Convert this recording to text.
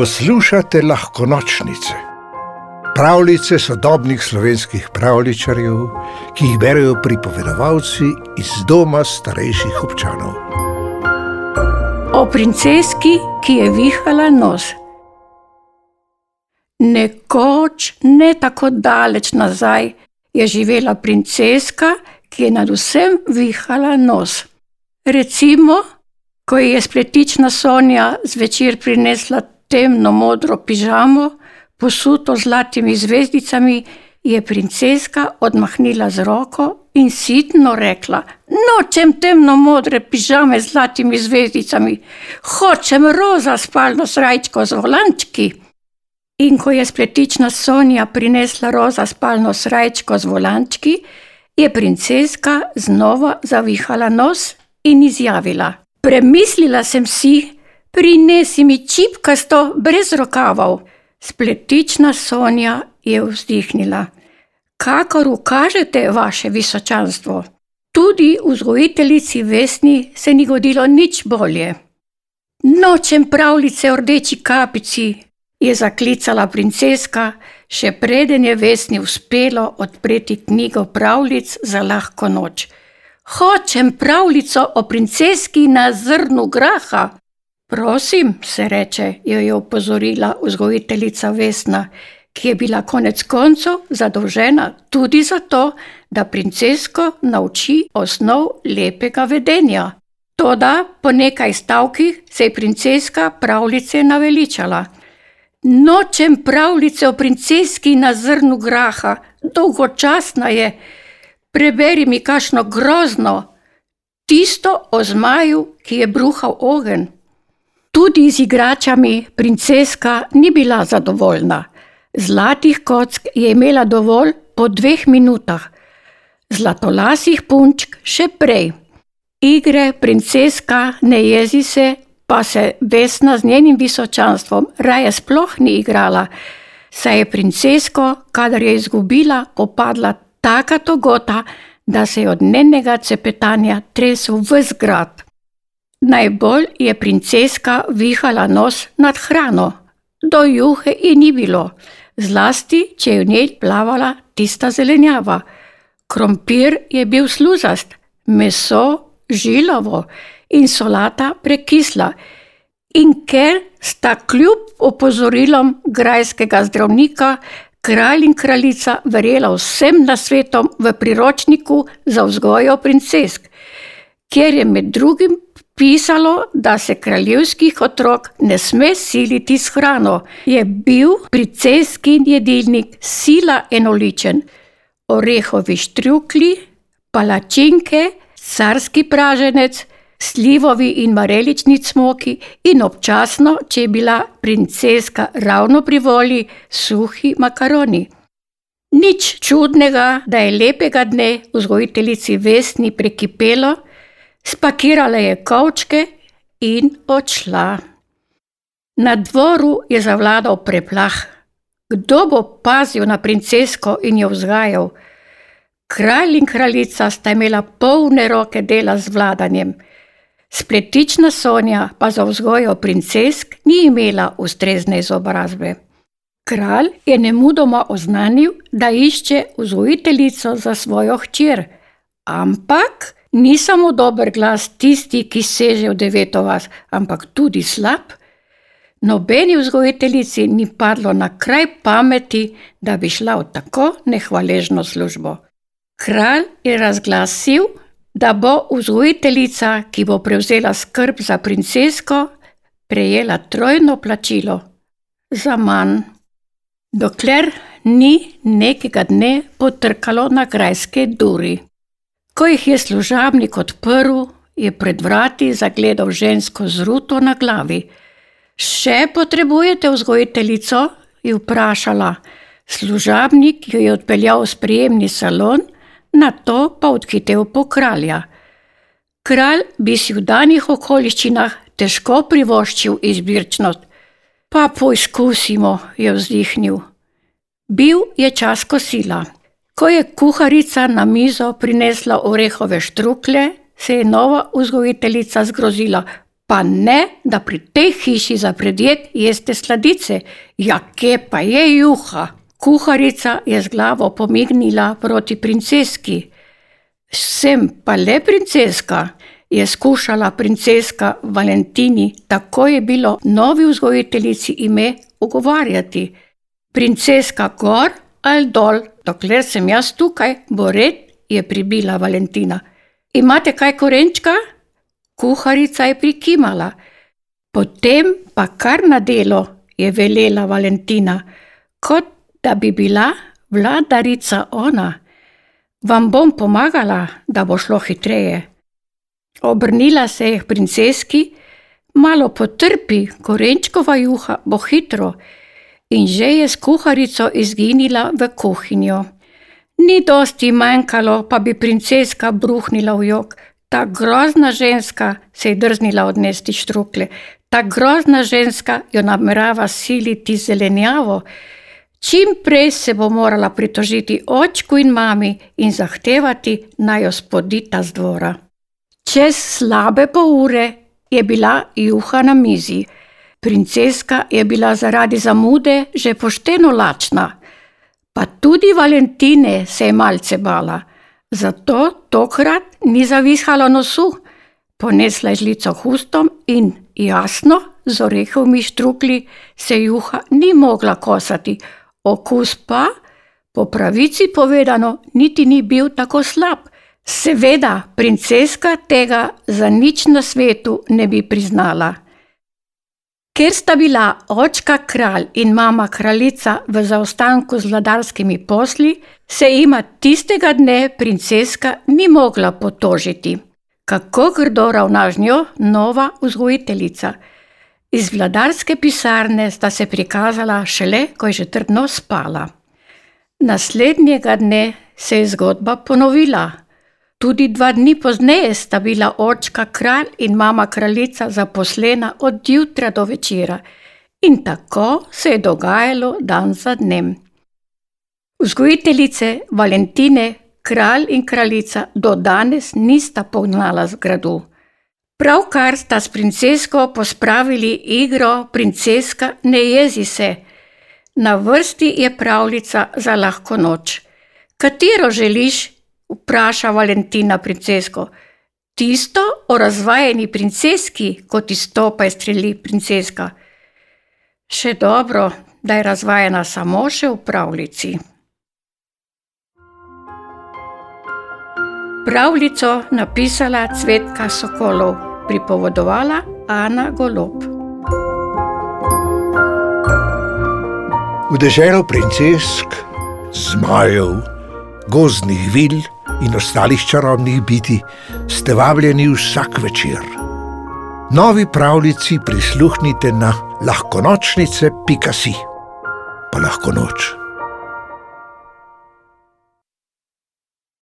Poslušate lahko nočnice, pravljice sodobnih slovenskih pravličarjev, ki jih berijo pripovedovalci iz doma starejših občanov. O princeski, ki je vihala nos. Nekoč, ne tako daleč nazaj, je živela princeska, ki je nad vsem vihala nos. Recimo, ko je spletična Sonja zvečer prinesla temno modro pižamo, posuto z zlatimi zvezdicami, je princeska odmahnila z roko in sitno rekla: Nočem temno modre pižame z zlatimi zvezdicami, hočem roza spalno srajčko z volančki. In ko je spletična Sonja prinesla roza spalno srajčko z volančki, je princeska znova zavihala nos in izjavila: Premislila sem si, prinesi mi čipkasto brez rokavov. Spletična Sonja je vzdihnila: Kakor ukažete, vaše visočanstvo. Tudi vzgojiteljici Vesni se ni godilo nič bolje. Nočem pravljice o rdeči kapici, je zaklicala princeska, še preden je Vesni uspelo odpreti knjigo pravljic za lahko noč. Hočem pravljico o princeski na zrnu graha. Prosim, se reče, jo je opozorila vzgojiteljica Vesna, ki je bila konec koncev zadolžena tudi za to, da princesko nauči osnov lepega vedenja. Toda po nekaj stavkih se je princeska pravljice naveličala. Nočem pravljice o princeski na zrnu graha, dolgočasna je. Preberi mi kašno grozno, tisto o zmaju, ki je bruhal ogen. Tudi z igračami princeska ni bila zadovoljna. Zlatih kock je imela dovolj po dveh minutah, zlatolasih punčk še prej. Igre princeska ne jezi se, pa se Vesna z njenim visočanstvom raje sploh ni igrala, saj je princesko, kadar je izgubila, opadla taka togota, da se je od njenega cepetanja tresel v zgrad. Najbolj je princeska vihala nos nad hrano, do juhe ji ni bilo, zlasti če je v njej plavala tista zelenjava. Krompir je bil sluzast, meso žilavo in solata prekisla. In ker sta kljub opozorilom grajskega zdravnika kralj in kraljica verjela vsem na svetom v priročniku za vzgojo princesk, kjer je med drugim pisalo, da se kraljevskih otrok ne sme siliti s hrano, je bil princeskin jedilnik sila enoličen. Orehovi štrukli, palačinke, carski praženec, slivovi in marelični cmoki in občasno, če je bila princeska ravno pri volji, suhi makaroni. Nič čudnega, da je lepega dne vzgojiteljici Vesni prekipelo, spakirala je kovčke in odšla. Na dvoru je zavladal preplah. Kdo bo pazil na princesko in jo vzgajal? Kralj in kraljica sta imela polne roke dela z vladanjem. Spletična Sonja pa za vzgojo princesk ni imela ustrezne izobrazbe. Kralj je nemudoma oznanil, da išče vzgojiteljico za svojo hčer, ampak ni samo dober glas tisti, ki seže v deveto vas, ampak tudi slab. Nobeni vzgojiteljici ni padlo na kraj pameti, da bi šla v tako nehvaležno službo. Kralj je razglasil, da bo vzgojiteljica, ki bo prevzela skrb za princesko, prejela trojno plačilo za manj. Dokler ni nekega dne potrkalo na grajske duri. Ko jih je služabnik odprl, je pred vrati zagledal žensko z ruto na glavi. Še potrebujete vzgojiteljico? je vprašala. Služabnik jo je odpeljal v sprejemni salon na to pa odhitev po kralja. Kralj bi si v danih okoliščinah težko privoščil izbirčnost, pa poizkusimo, je vzdihnil. Bil je čas kosila. Ko je kuharica na mizo prinesla orehove štrukle, se je nova vzgojiteljica zgrozila. Pa ne, da pri tej hiši za predjed jeste sladice, ja, kje pa je juha. Kuharica je z glavo pomignila proti princeski. Sem pa le princeska, je skušala princeska Valentini, tako je bilo novi vzgojiteljici ime ugovarjati. Princeska gor ali dol, dokler sem jaz tukaj, bo red, je pribila Valentina. Imate kaj korenčka? Kuharica je prikimala. Potem pa kar na delo, je velela Valentina, kot da bi bila vladarica ona. Vam bom pomagala, da bo šlo hitreje. Obrnila se je k princeski, malo potrpi, korenčkova juha bo hitro, in že je s kuharico izginila v kuhinjo. Ni dosti manjkalo, pa bi princeska bruhnila v jog. Ta grozna ženska se je drznila odnesti štrukle, ta grozna ženska jo namerava siliti zelenjavo. Čim prej se bo morala pritožiti očku in mami in zahtevati naj jo spodita z dvora. Čez slabe pol ure je bila juha na mizi. Princeska je bila zaradi zamude že pošteno lačna, pa tudi Valentine se je malce bala, zato tokrat ni zavihala nosu, ponesla je žlico hustom in jasno, z orehovimi štrukli se juha ni mogla kosati, okus pa, po pravici povedano, niti ni bil tako slab. Seveda, princeska tega za nič na svetu ne bi priznala. Ker sta bila očka kralj in mama kraljica v zaostanku z vladarskimi posli, se jima tistega dne princeska ni mogla potožiti. Kako grdo ravna z njo nova vzgojiteljica. Iz vladarske pisarne sta se prikazala šele, ko je že trdno spala. Naslednjega dne se je zgodba ponovila. Tudi dva dni pozneje sta bila očka kralj in mama kraljica zaposlena od jutra do večera, in tako se je dogajalo dan za dnem. Vzgojiteljice Valentine, kralj in kraljica do danes nista pognala z gradu. Pravkar sta s princesko pospravili igro Princeska ne jezi se. Na vrsti je pravljica za lahko noč. Katero želiš? Vpraša Valentina princesko. Tisto o razvajeni princeski, kot izstopa iz streli princeska. Še dobro, da je razvajena samo še v pravljici. Pravljico napisala Cvetka Sokolov, pripovedovala Ana Golob. V deželo princesk, zmajev, gozdnih vil in ostalih čarobnih biti ste vabljeni vsak večer. Novi pravljici prisluhnite na lahkonočnice.si. Pa lahko noč.